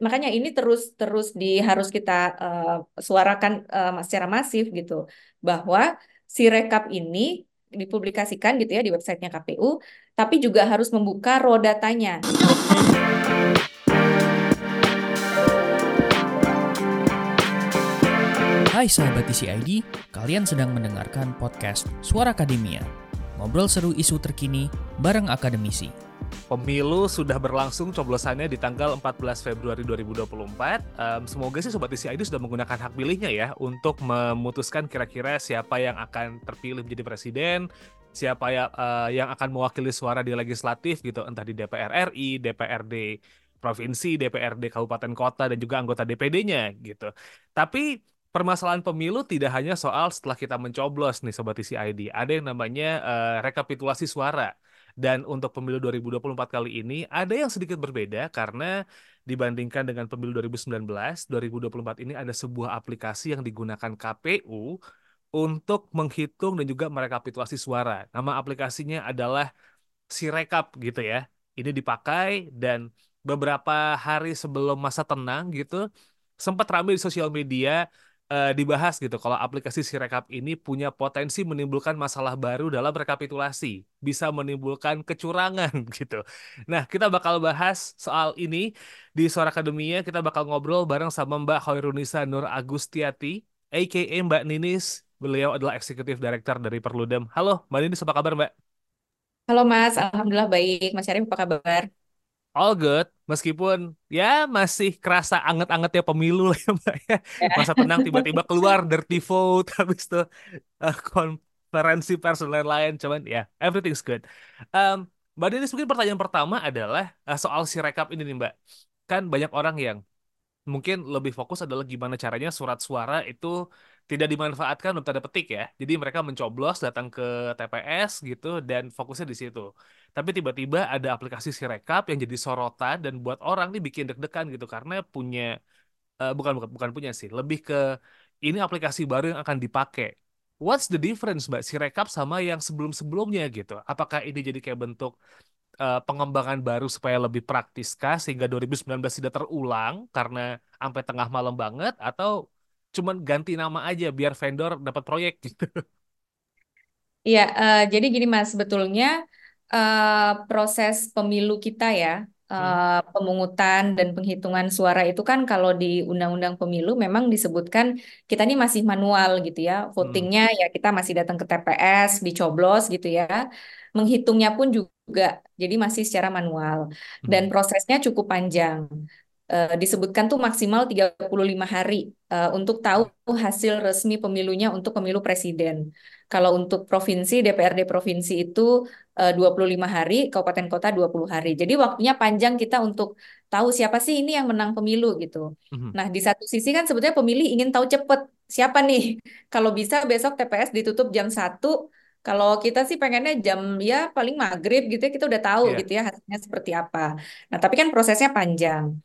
Makanya ini terus terus di harus kita uh, suarakan uh, secara masif gitu bahwa si rekap ini dipublikasikan gitu ya di websitenya KPU, tapi juga harus membuka raw datanya. Hai sahabat TCID, kalian sedang mendengarkan podcast Suara Akademia. Ngobrol seru isu terkini bareng akademisi. Pemilu sudah berlangsung coblosannya di tanggal 14 Februari 2024. Um, semoga sih Sobat TCID sudah menggunakan hak pilihnya ya untuk memutuskan kira-kira siapa yang akan terpilih menjadi presiden, siapa ya, uh, yang akan mewakili suara di legislatif gitu, entah di DPR RI, DPRD provinsi, DPRD kabupaten kota dan juga anggota DPD-nya gitu. Tapi permasalahan pemilu tidak hanya soal setelah kita mencoblos nih sobat TCID, ada yang namanya uh, rekapitulasi suara. Dan untuk pemilu 2024 kali ini ada yang sedikit berbeda karena dibandingkan dengan pemilu 2019, 2024 ini ada sebuah aplikasi yang digunakan KPU untuk menghitung dan juga merekapitulasi suara. Nama aplikasinya adalah Sirekap gitu ya. Ini dipakai dan beberapa hari sebelum masa tenang gitu sempat ramai di sosial media uh, dibahas gitu kalau aplikasi Sirekap ini punya potensi menimbulkan masalah baru dalam rekapitulasi, bisa menimbulkan kecurangan gitu. Nah, kita bakal bahas soal ini di Suara Akademia, kita bakal ngobrol bareng sama Mbak Hoirunisa Nur Agustiati, aka Mbak Ninis. Beliau adalah eksekutif director dari Perludem. Halo, Mbak Ninis, apa kabar, Mbak? Halo, Mas. Alhamdulillah baik. Mas Syarif, apa kabar? All good meskipun ya masih kerasa anget-angetnya pemilu lah ya mbak ya, masa tenang tiba-tiba keluar dirty vote habis itu uh, konferensi pers dan lain-lain cuman ya yeah, everything's good. Um, mbak Denis mungkin pertanyaan pertama adalah uh, soal si rekap ini nih mbak. Kan banyak orang yang mungkin lebih fokus adalah gimana caranya surat suara itu tidak dimanfaatkan untuk tanda petik ya. Jadi mereka mencoblos datang ke TPS gitu dan fokusnya di situ. Tapi tiba-tiba ada aplikasi Sirekap yang jadi sorotan dan buat orang nih bikin deg-degan gitu karena punya uh, bukan bukan punya sih, lebih ke ini aplikasi baru yang akan dipakai. What's the difference Mbak Sirekap sama yang sebelum-sebelumnya gitu? Apakah ini jadi kayak bentuk uh, pengembangan baru supaya lebih praktis kah sehingga 2019 tidak terulang karena sampai tengah malam banget atau cuman ganti nama aja biar vendor dapat proyek gitu. Iya, uh, jadi gini Mas, sebetulnya uh, proses pemilu kita ya, uh, pemungutan dan penghitungan suara itu kan kalau di Undang-Undang Pemilu memang disebutkan kita ini masih manual gitu ya, votingnya hmm. ya kita masih datang ke TPS, dicoblos gitu ya, menghitungnya pun juga jadi masih secara manual. Dan prosesnya cukup panjang uh, disebutkan tuh maksimal 35 hari uh, untuk tahu hasil resmi pemilunya untuk pemilu presiden. Kalau untuk provinsi, DPRD provinsi itu eh, uh, 25 hari, kabupaten kota 20 hari. Jadi waktunya panjang kita untuk tahu siapa sih ini yang menang pemilu gitu. Mm-hmm. Nah, di satu sisi kan sebetulnya pemilih ingin tahu cepet siapa nih. Kalau bisa besok TPS ditutup jam 1, kalau kita sih pengennya jam ya paling maghrib gitu ya kita udah tahu yeah. gitu ya hasilnya seperti apa. Nah, tapi kan prosesnya panjang.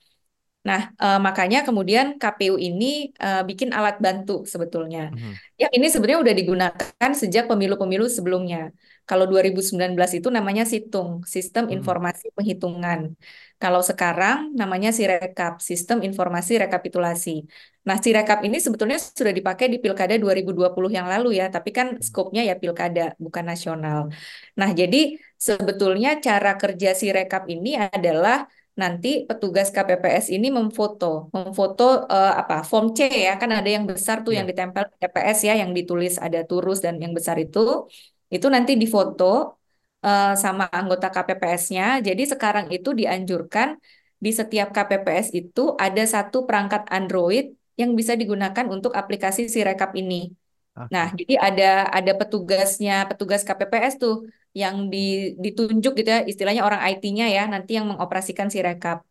Nah, uh, makanya kemudian KPU ini uh, bikin alat bantu sebetulnya. Mm-hmm. Yang ini sebenarnya udah digunakan sejak pemilu-pemilu sebelumnya. Kalau 2019 itu namanya Situng, Sistem mm-hmm. Informasi Penghitungan. Kalau sekarang namanya Sirekap, Sistem Informasi Rekapitulasi. Nah, Sirekap ini sebetulnya sudah dipakai di Pilkada 2020 yang lalu ya, tapi kan mm-hmm. skopnya ya Pilkada, bukan nasional. Nah, jadi sebetulnya cara kerja Sirekap ini adalah nanti petugas KPPS ini memfoto, memfoto uh, apa form C ya, kan ada yang besar tuh yeah. yang ditempel di TPS ya, yang ditulis ada turus dan yang besar itu, itu nanti difoto uh, sama anggota KPPS-nya. Jadi sekarang itu dianjurkan di setiap KPPS itu ada satu perangkat Android yang bisa digunakan untuk aplikasi si rekap ini. Okay. Nah, jadi ada ada petugasnya, petugas KPPS tuh yang di, ditunjuk gitu ya, istilahnya orang IT-nya ya, nanti yang mengoperasikan si rekap.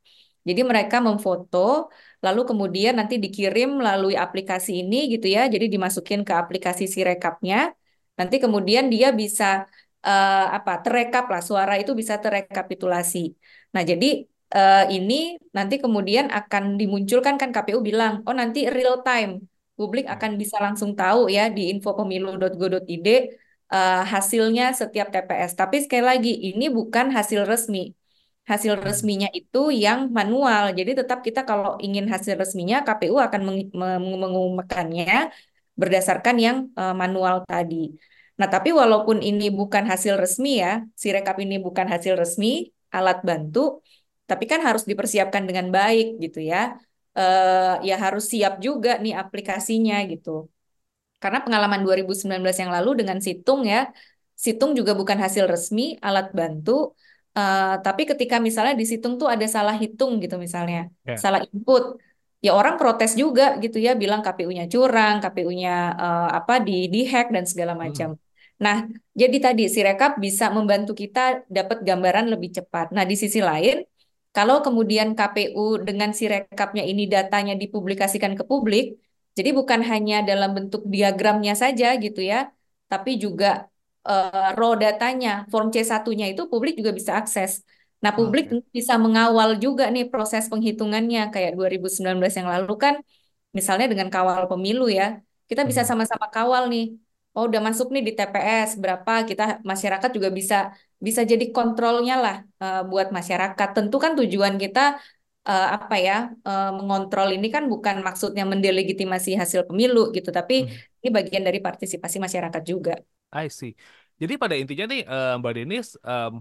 Jadi mereka memfoto, lalu kemudian nanti dikirim melalui aplikasi ini gitu ya, jadi dimasukin ke aplikasi si rekapnya. Nanti kemudian dia bisa uh, apa terekap lah, suara itu bisa terekapitulasi. Nah, jadi uh, ini nanti kemudian akan dimunculkan kan KPU bilang, oh nanti real time publik akan bisa langsung tahu ya di infopemilu.go.id uh, hasilnya setiap TPS. Tapi sekali lagi ini bukan hasil resmi. hasil Hmm. resminya itu yang manual. Jadi tetap kita kalau ingin hasil resminya KPU akan meng- meng- mengumumkannya berdasarkan yang eh, manual tadi. Nah, tapi walaupun ini bukan hasil resmi ya, Sirekap ini bukan hasil resmi, alat bantu, tapi kan harus dipersiapkan dengan baik gitu ya. Eh, ya harus siap juga nih aplikasinya gitu. Karena pengalaman 2019 yang lalu dengan Situng ya, Situng juga bukan hasil resmi, alat bantu, eh, tapi ketika misalnya di Situng tuh ada salah hitung gitu misalnya, Ya. salah input, ya orang protes juga gitu ya, bilang KPU-nya curang, KPU-nya eh, apa di dihack dan segala macam. Hmm. Nah, jadi tadi Sirekap bisa membantu kita dapat gambaran lebih cepat. Nah, di sisi lain, kalau kemudian KPU dengan Sirekapnya ini datanya dipublikasikan ke publik, jadi bukan hanya dalam bentuk diagramnya saja gitu ya, tapi juga eh, raw datanya, form C1-nya itu publik juga bisa akses. Nah, publik tentu bisa mengawal juga nih proses penghitungannya kayak 2019 yang lalu kan misalnya dengan kawal pemilu ya. Kita bisa Hmm. sama-sama kawal nih. Oh, udah masuk nih di TPS berapa? Kita masyarakat juga bisa bisa jadi kontrolnya lah eh, buat masyarakat. Tentu kan tujuan kita eh, apa ya eh, mengontrol ini kan bukan maksudnya mendelegitimasi hasil pemilu gitu, tapi Hmm. ini bagian dari partisipasi masyarakat juga. I see. Jadi pada intinya nih eh, Mbak Denis, em,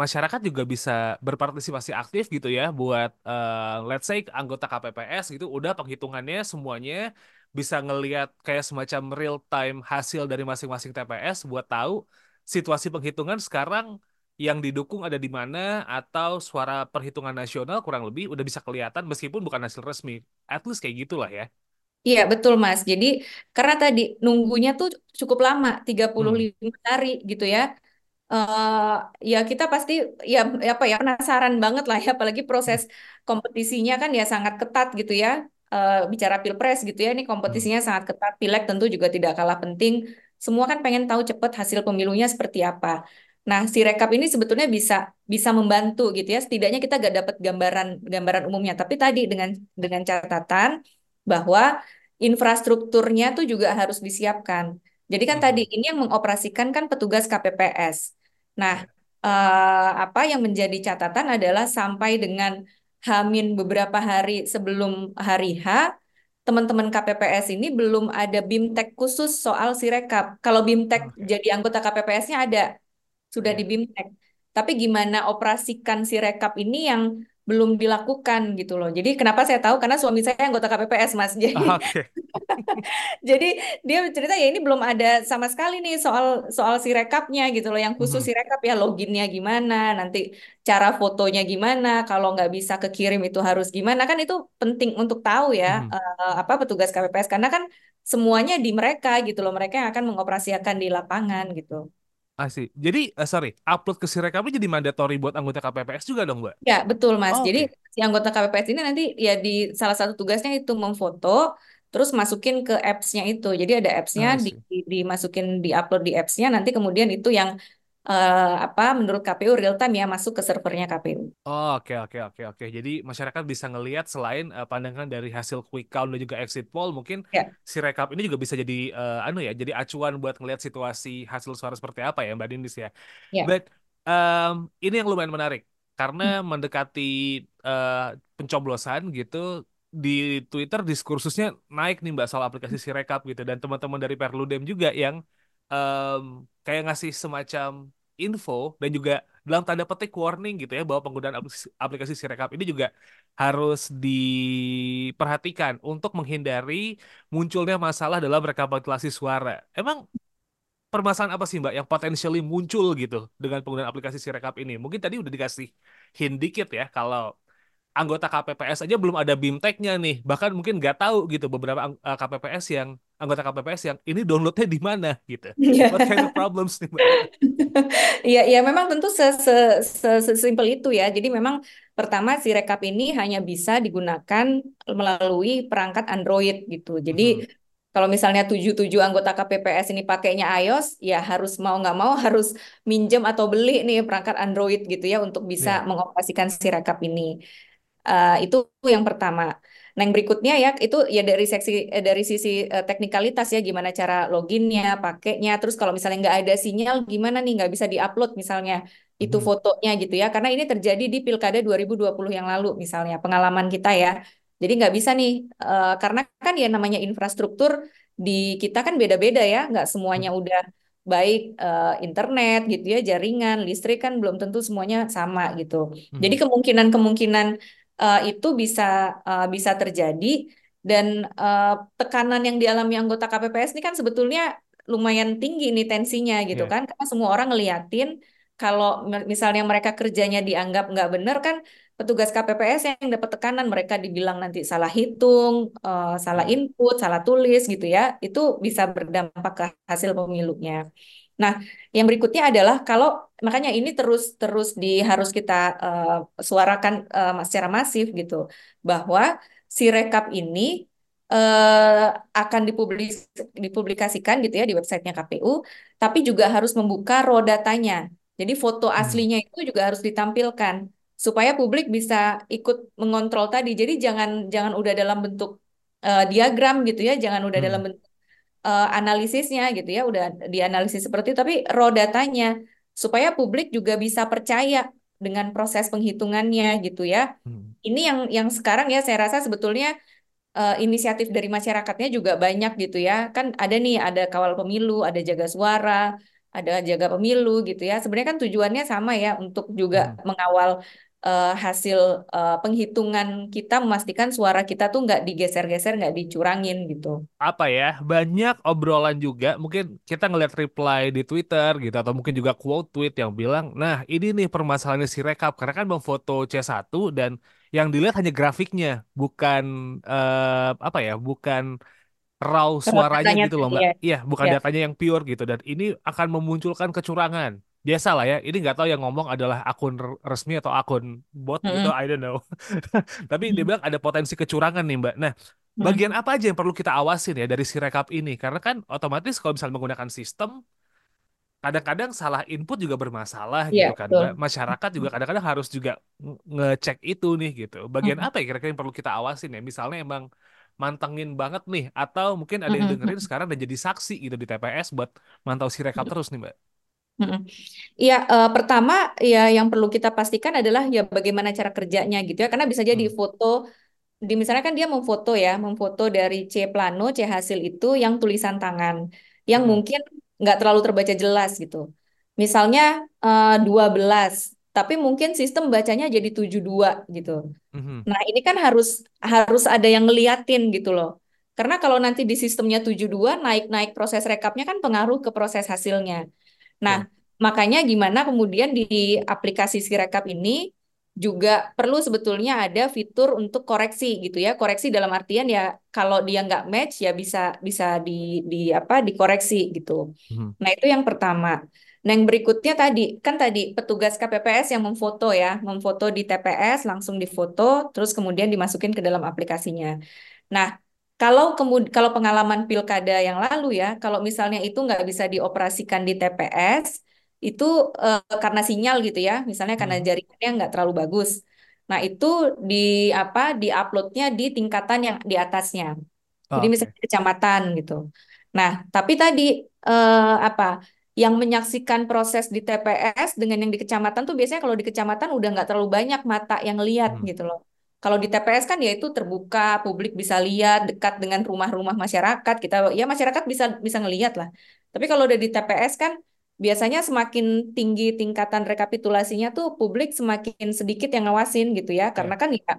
masyarakat juga bisa berpartisipasi aktif gitu ya buat eh, let's say anggota KPPS gitu udah penghitungannya semuanya bisa ngelihat kayak semacam real time hasil dari masing-masing TPS buat tahu situasi penghitungan sekarang yang didukung ada di mana atau suara perhitungan nasional kurang lebih udah bisa kelihatan meskipun bukan hasil resmi. At least kayak gitulah ya. Iya, betul Mas. Jadi karena tadi nunggunya tuh cukup lama, Hmm. 35 hari gitu ya. eh ya kita pasti ya apa ya penasaran banget lah ya apalagi proses kompetisinya kan ya sangat ketat gitu ya Eh bicara pilpres gitu ya ini Hmm. kompetisinya sangat ketat pileg tentu juga tidak kalah penting semua kan pengen tahu cepat hasil pemilunya seperti apa nah si rekap ini sebetulnya bisa bisa membantu gitu ya setidaknya kita gak dapat gambaran gambaran umumnya tapi tadi dengan dengan catatan bahwa infrastrukturnya tuh juga harus disiapkan jadi kan tadi Hmm. ini yang mengoperasikan kan petugas KPPS. Nah, Ya. eh, apa yang menjadi catatan adalah sampai dengan Hamin beberapa hari sebelum hari H, teman-teman KPPS ini belum ada BIMTEK khusus soal Sirekap. Kalau BIMTEK jadi anggota KPPS-nya ada, sudah Ya. di BIMTEK. Tapi gimana operasikan Sirekap ini yang belum dilakukan gitu loh. Jadi kenapa saya tahu? Karena suami saya anggota KPPS, Mas. Jadi Oke. jadi dia cerita ya ini belum ada sama sekali nih soal soal si rekapnya gitu loh yang khusus Mhm. si rekap ya loginnya gimana nanti cara fotonya gimana kalau nggak bisa kekirim itu harus gimana kan itu penting untuk tahu ya Mhm. eh, apa petugas KPPS karena kan semuanya di mereka gitu loh mereka yang akan mengoperasikan di lapangan gitu. I see. Jadi, eh, sorry, upload ke Sirekapnya jadi mandatory buat anggota KPPS juga dong, Mbak? Ya, betul Mas. Oh, Jadi oke. si anggota KPPS ini nanti ya di salah satu tugasnya itu memfoto, terus masukin ke apps-nya itu. Jadi ada apps-nya I di, di- dimasukin di upload di apps-nya, nanti kemudian itu yang eh, apa menurut KPU real time ya masuk ke servernya KPU. Oh, oke, oke, oke, oke. Jadi masyarakat bisa ngelihat selain eh, pandangan dari hasil quick count dan juga exit poll, mungkin Ya, si rekap ini juga bisa jadi eh, anu ya, jadi acuan buat ngelihat situasi hasil suara seperti apa ya, Mbak Dinis ya. ya. But um, ini yang lumayan menarik Hmm. karena mendekati uh, pencoblosan gitu di Twitter diskursusnya naik nih Mbak soal aplikasi Sirekap gitu dan teman-teman dari Perludem juga yang um, kayak ngasih semacam info dan juga dalam tanda petik warning gitu ya bahwa penggunaan aplikasi, Sirekap ini juga harus diperhatikan untuk menghindari munculnya masalah dalam rekapitulasi suara. Emang permasalahan apa sih Mbak yang potentially muncul gitu dengan penggunaan aplikasi Sirekap ini? Mungkin tadi udah dikasih hint dikit ya kalau anggota KPPS aja belum ada BIMTEK-nya nih. Bahkan mungkin nggak tahu gitu beberapa eh, KPPS yang anggota KPPS yang ini downloadnya di mana gitu. Iya. What kind of problems nih? Iya, ya memang tentu se se se sesimpel itu ya. Jadi memang pertama si rekap ini hanya bisa digunakan melalui perangkat Android gitu. Jadi Mhm. kalau misalnya tujuh tujuh anggota KPPS ini pakainya iOS, ya harus mau nggak mau harus minjem atau beli nih perangkat Android gitu ya untuk bisa Iya. mengoperasikan si rekap ini. Eh, itu yang pertama. Nah, yang berikutnya ya itu ya dari seksi eh, dari sisi eh, teknikalitas ya gimana cara loginnya, pakainya. Terus kalau misalnya nggak ada sinyal, gimana nih nggak bisa diupload misalnya itu Hmm. fotonya gitu ya. Karena ini terjadi di Pilkada 2020 yang lalu misalnya pengalaman kita ya. Jadi nggak bisa nih karena kan ya namanya infrastruktur di kita kan beda-beda ya, nggak semuanya Hmm. udah baik internet gitu ya, jaringan, listrik kan belum tentu semuanya sama gitu. Jadi Hmm. kemungkinan-kemungkinan eh, itu bisa eh, bisa terjadi dan eh, tekanan yang dialami anggota KPPS ini kan sebetulnya lumayan tinggi nih tensinya gitu Iya. kan, karena semua orang ngeliatin kalau mi- misalnya mereka kerjanya dianggap nggak benar kan petugas KPPS yang dapat tekanan mereka dibilang nanti salah hitung, eh, salah Hmm. input, salah tulis gitu ya, itu bisa berdampak ke hasil pemilunya. Nah, yang berikutnya adalah kalau makanya ini terus terus di harus kita eh, suarakan eh, secara masif gitu bahwa si rekap ini eh, akan dipublis dipublikasikan gitu ya di websitenya KPU, tapi juga harus membuka raw datanya. Jadi foto Hmm. aslinya itu juga harus ditampilkan supaya publik bisa ikut mengontrol tadi. Jadi jangan jangan udah dalam bentuk eh, diagram gitu ya, jangan udah dalam Hmm. bentuk eh, analisisnya gitu ya, udah dianalisis seperti itu, tapi raw datanya supaya publik juga bisa percaya dengan proses penghitungannya gitu ya. Hmm. Ini yang yang sekarang ya saya rasa sebetulnya eh, inisiatif dari masyarakatnya juga banyak gitu ya. Kan ada nih, ada kawal pemilu, ada jaga suara, ada jaga pemilu gitu ya. Sebenarnya kan tujuannya sama ya untuk juga Hmm. mengawal eh, hasil eh, penghitungan kita, memastikan suara kita tuh nggak digeser-geser, nggak dicurangin gitu. apa ya banyak obrolan juga mungkin kita ngeliat reply di Twitter gitu atau mungkin juga quote tweet yang bilang nah ini nih permasalahannya si Rekap karena kan memfoto C1 dan yang dilihat hanya grafiknya bukan eh, apa ya bukan raw suaranya datanya gitu loh Mbak ya. iya bukan Ya. datanya yang pure gitu dan ini akan memunculkan kecurangan biasa lah ya ini nggak tahu yang ngomong adalah akun resmi atau akun bot gitu Mm-mm. I don't know tapi dia bilang ada potensi kecurangan nih Mbak nah bagian apa aja yang perlu kita awasin ya dari si rekap ini? Karena kan otomatis kalau misalnya menggunakan sistem, kadang-kadang salah input juga bermasalah Iya, gitu kan, betul. Masyarakat juga kadang-kadang harus juga nge- ngecek itu nih gitu. Bagian Mm-mm. apa ya kira-kira yang perlu kita awasin ya? Misalnya emang mantengin banget nih, atau mungkin ada yang dengerin sekarang dan jadi saksi gitu di TPS buat mantau si rekap terus nih, Mbak. Iya, eh, pertama ya yang perlu kita pastikan adalah ya bagaimana cara kerjanya gitu ya, karena bisa jadi Hmm. foto di misalnya kan dia memfoto ya, memfoto dari C plano, C hasil itu yang tulisan tangan, yang Hmm. mungkin nggak terlalu terbaca jelas gitu. Misalnya eh, 12, tapi mungkin sistem bacanya jadi 72 gitu. Mhm. Nah, ini kan harus harus ada yang ngeliatin gitu loh. Karena kalau nanti di sistemnya 72 naik-naik proses rekapnya kan pengaruh ke proses hasilnya. Nah, Betul. makanya gimana kemudian di aplikasi Sirekap ini juga perlu sebetulnya ada fitur untuk koreksi gitu ya. Koreksi dalam artian ya kalau dia nggak match ya bisa bisa di di apa dikoreksi gitu. Mhm. Nah, itu yang pertama. Nah, yang berikutnya tadi kan tadi petugas KPPS yang memfoto ya, memfoto di TPS langsung difoto terus kemudian dimasukin ke dalam aplikasinya. Nah, kalau kemud kalau pengalaman pilkada yang lalu ya, kalau misalnya itu nggak bisa dioperasikan di TPS, itu eh, karena sinyal gitu ya, misalnya karena Mhm. jaringannya nggak terlalu bagus. Nah, itu di apa diuploadnya di tingkatan yang di atasnya. Oh, Jadi oke. misalnya kecamatan gitu. Nah, tapi tadi eh, apa yang menyaksikan proses di TPS dengan yang di kecamatan tuh biasanya kalau di kecamatan udah nggak terlalu banyak mata yang lihat Mhm. gitu loh. Kalau di TPS kan ya itu terbuka, publik bisa lihat dekat dengan rumah-rumah masyarakat. Kita ya masyarakat bisa bisa ngelihat lah. Tapi kalau udah di TPS kan biasanya semakin tinggi tingkatan rekapitulasinya tuh publik semakin sedikit yang ngawasin gitu ya. Karena Ya. kan ya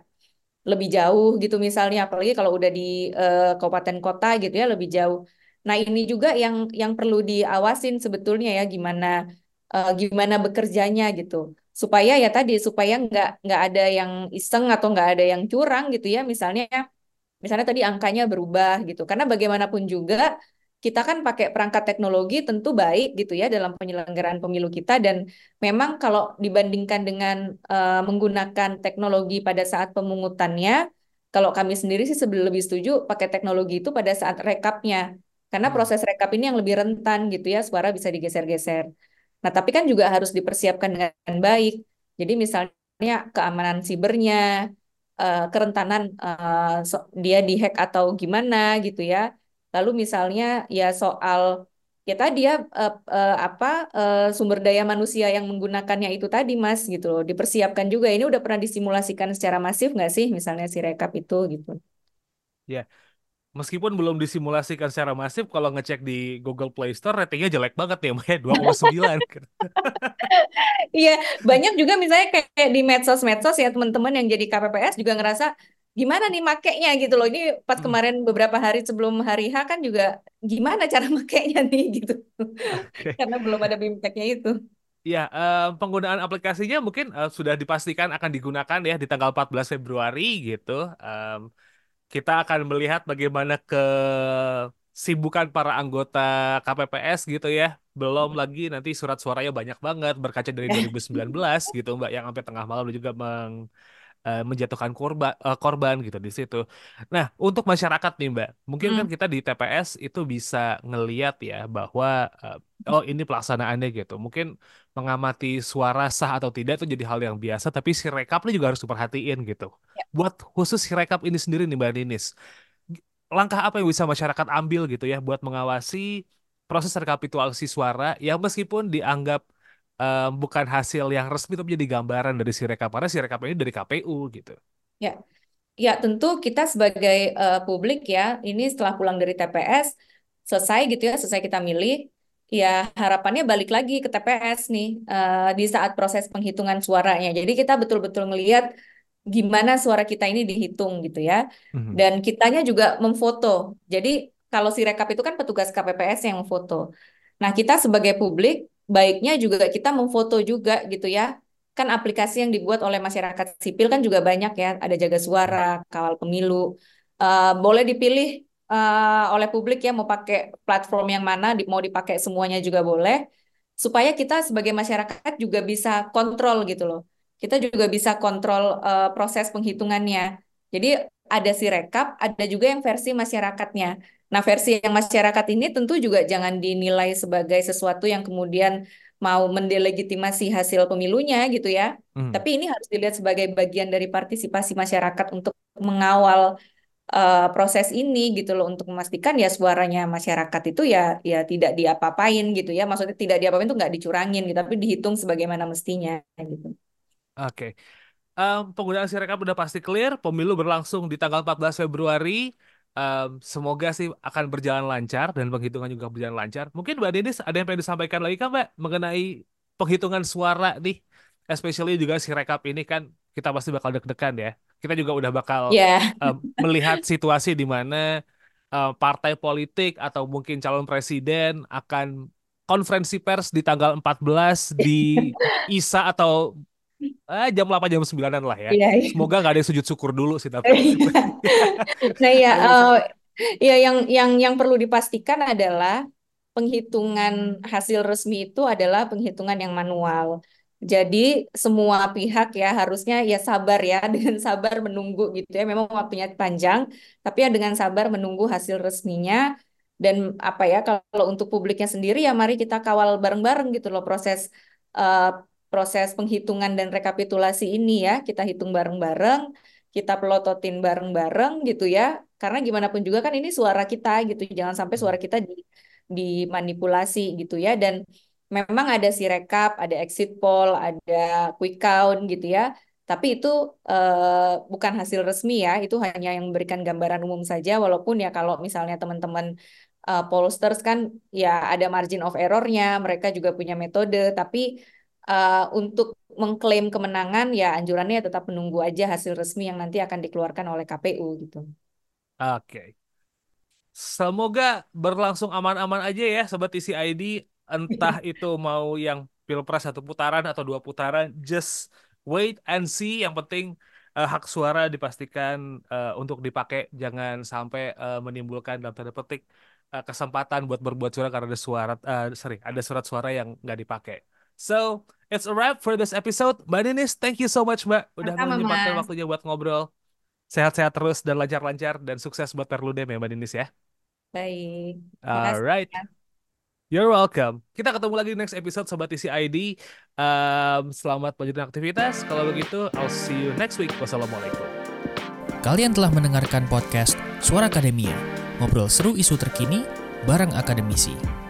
lebih jauh gitu misalnya apalagi kalau udah di eh, kabupaten kota gitu ya lebih jauh. Nah, ini juga yang yang perlu diawasin sebetulnya ya gimana eh, gimana bekerjanya gitu. Supaya ya tadi supaya nggak nggak ada yang iseng atau nggak ada yang curang gitu ya misalnya misalnya tadi angkanya berubah gitu. Karena bagaimanapun juga kita kan pakai perangkat teknologi tentu baik gitu ya dalam penyelenggaraan pemilu kita dan memang kalau dibandingkan dengan eh, menggunakan teknologi pada saat pemungutannya, kalau kami sendiri sih lebih setuju pakai teknologi itu pada saat rekapnya. Karena Hmm. proses rekap ini yang lebih rentan gitu ya, suara bisa digeser-geser. Nah, tapi kan juga harus dipersiapkan dengan baik. Jadi misalnya keamanan sibernya, eh, kerentanan eh, so- dia dihack atau gimana gitu ya. Lalu misalnya ya soal ya tadi ya uh, uh, apa uh, sumber daya manusia yang menggunakannya itu tadi Mas gitu loh dipersiapkan juga ini udah pernah disimulasikan secara masif nggak sih misalnya si rekap itu gitu ya meskipun belum disimulasikan secara masif kalau ngecek di Google Play Store ratingnya jelek banget ya Maya 2,9 iya banyak juga misalnya kayak di medsos-medsos ya teman-teman yang jadi KPPS juga ngerasa gimana nih makainya gitu loh. Ini pas hmm. kemarin beberapa hari sebelum hari H kan juga gimana cara makainya nih gitu. Okay. Karena belum ada bimteknya itu. Ya, uh, penggunaan aplikasinya mungkin uh, sudah dipastikan akan digunakan ya di tanggal 14 Februari gitu. Um, kita akan melihat bagaimana kesibukan para anggota KPPS gitu ya. Belum lagi nanti surat suaranya banyak banget berkaca dari 2019 gitu Mbak yang sampai tengah malam juga meng uh, menjatuhkan korban uh, korban gitu di situ. Nah, untuk masyarakat nih Mbak, mungkin kan hmm. kan kita di TPS itu bisa ngeliat ya bahwa uh, oh ini pelaksanaannya gitu. Mungkin mengamati suara sah atau tidak itu jadi hal yang biasa, tapi si rekap ini juga harus diperhatiin gitu. Ya. Buat khusus si rekap ini sendiri nih Mbak Ninis, langkah apa yang bisa masyarakat ambil gitu ya buat mengawasi proses rekapitulasi suara yang meskipun dianggap um, bukan hasil yang resmi tapi jadi gambaran dari si rekap karena si rekap ini dari KPU gitu. Ya, ya tentu kita sebagai uh, publik ya ini setelah pulang dari TPS selesai gitu ya selesai kita milih ya harapannya balik lagi ke TPS nih uh, di saat proses penghitungan suaranya. Jadi kita betul-betul melihat gimana suara kita ini dihitung gitu ya. Mm-hmm. Dan kitanya juga memfoto. Jadi kalau si rekap itu kan petugas KPPS yang memfoto. Nah, kita sebagai publik baiknya juga kita memfoto juga gitu ya. Kan aplikasi yang dibuat oleh masyarakat sipil kan juga banyak ya, ada jaga suara, kawal pemilu. Uh, boleh dipilih uh, oleh publik ya mau pakai platform yang mana, mau dipakai semuanya juga boleh. Supaya kita sebagai masyarakat juga bisa kontrol gitu loh. Kita juga bisa kontrol uh, proses penghitungannya. Jadi ada si rekap, ada juga yang versi masyarakatnya. Nah, versi yang masyarakat ini tentu juga jangan dinilai sebagai sesuatu yang kemudian mau mendelegitimasi hasil pemilunya gitu ya. Hmm. Tapi ini harus dilihat sebagai bagian dari partisipasi masyarakat untuk mengawal uh, proses ini gitu loh untuk memastikan ya suaranya masyarakat itu ya ya tidak diapa-apain gitu ya. Maksudnya tidak diapa-apain itu nggak dicurangin gitu, tapi dihitung sebagaimana mestinya gitu. Oke. Okay. Um, penggunaan sirekap udah pasti clear, pemilu berlangsung di tanggal 14 Februari um, semoga sih akan berjalan lancar dan penghitungan juga berjalan lancar. Mungkin Mbak Denis ada yang pengen disampaikan lagi kan Mbak mengenai penghitungan suara nih, especially juga si rekap ini kan kita pasti bakal deg-degan ya. Kita juga udah bakal yeah. um, melihat situasi di mana um, partai politik atau mungkin calon presiden akan konferensi pers di tanggal 14 di ISA atau Ah, jam 8 jam 9-an lah ya. Iya, iya. Semoga nggak ada yang sujud syukur dulu sih tapi. Iya. nah ya, uh, ya yang yang yang perlu dipastikan adalah penghitungan hasil resmi itu adalah penghitungan yang manual. Jadi semua pihak ya harusnya ya sabar ya dengan sabar menunggu gitu ya. Memang waktunya panjang, tapi ya dengan sabar menunggu hasil resminya dan apa ya kalau untuk publiknya sendiri ya mari kita kawal bareng-bareng gitu loh proses uh, proses penghitungan dan rekapitulasi ini ya. Kita hitung bareng-bareng kita pelototin bareng-bareng gitu ya. Karena gimana pun juga kan ini suara kita gitu. Jangan sampai suara kita di dimanipulasi gitu ya. Dan memang ada si rekap ada exit poll ada quick count gitu ya. Tapi itu uh, bukan hasil resmi ya. Itu hanya yang memberikan gambaran umum saja. Walaupun ya kalau misalnya teman-teman uh, pollsters kan ya ada margin of errornya. Mereka juga punya metode. Tapi uh, untuk mengklaim kemenangan ya anjurannya tetap menunggu aja hasil resmi yang nanti akan dikeluarkan oleh KPU gitu. Oke. Okay. Semoga berlangsung aman-aman aja ya sobat ID entah itu mau yang pilpres satu putaran atau dua putaran just wait and see yang penting uh, hak suara dipastikan uh, untuk dipakai jangan sampai uh, menimbulkan dalam tanda petik uh, kesempatan buat berbuat suara karena ada suara uh, sorry ada surat suara yang nggak dipakai. So, it's a wrap for this episode. Mbak Ninis, thank you so much Mbak. Udah menyempatkan waktunya buat ngobrol. Sehat-sehat terus dan lancar-lancar dan sukses buat Perludem ya Mbak Ninis ya. Baik. Alright. You're welcome. Kita ketemu lagi di next episode Sobat Isi ID. Um, selamat melanjutkan aktivitas. Kalau begitu, I'll see you next week. Wassalamualaikum. Kalian telah mendengarkan podcast Suara Akademia. Ngobrol seru isu terkini bareng akademisi.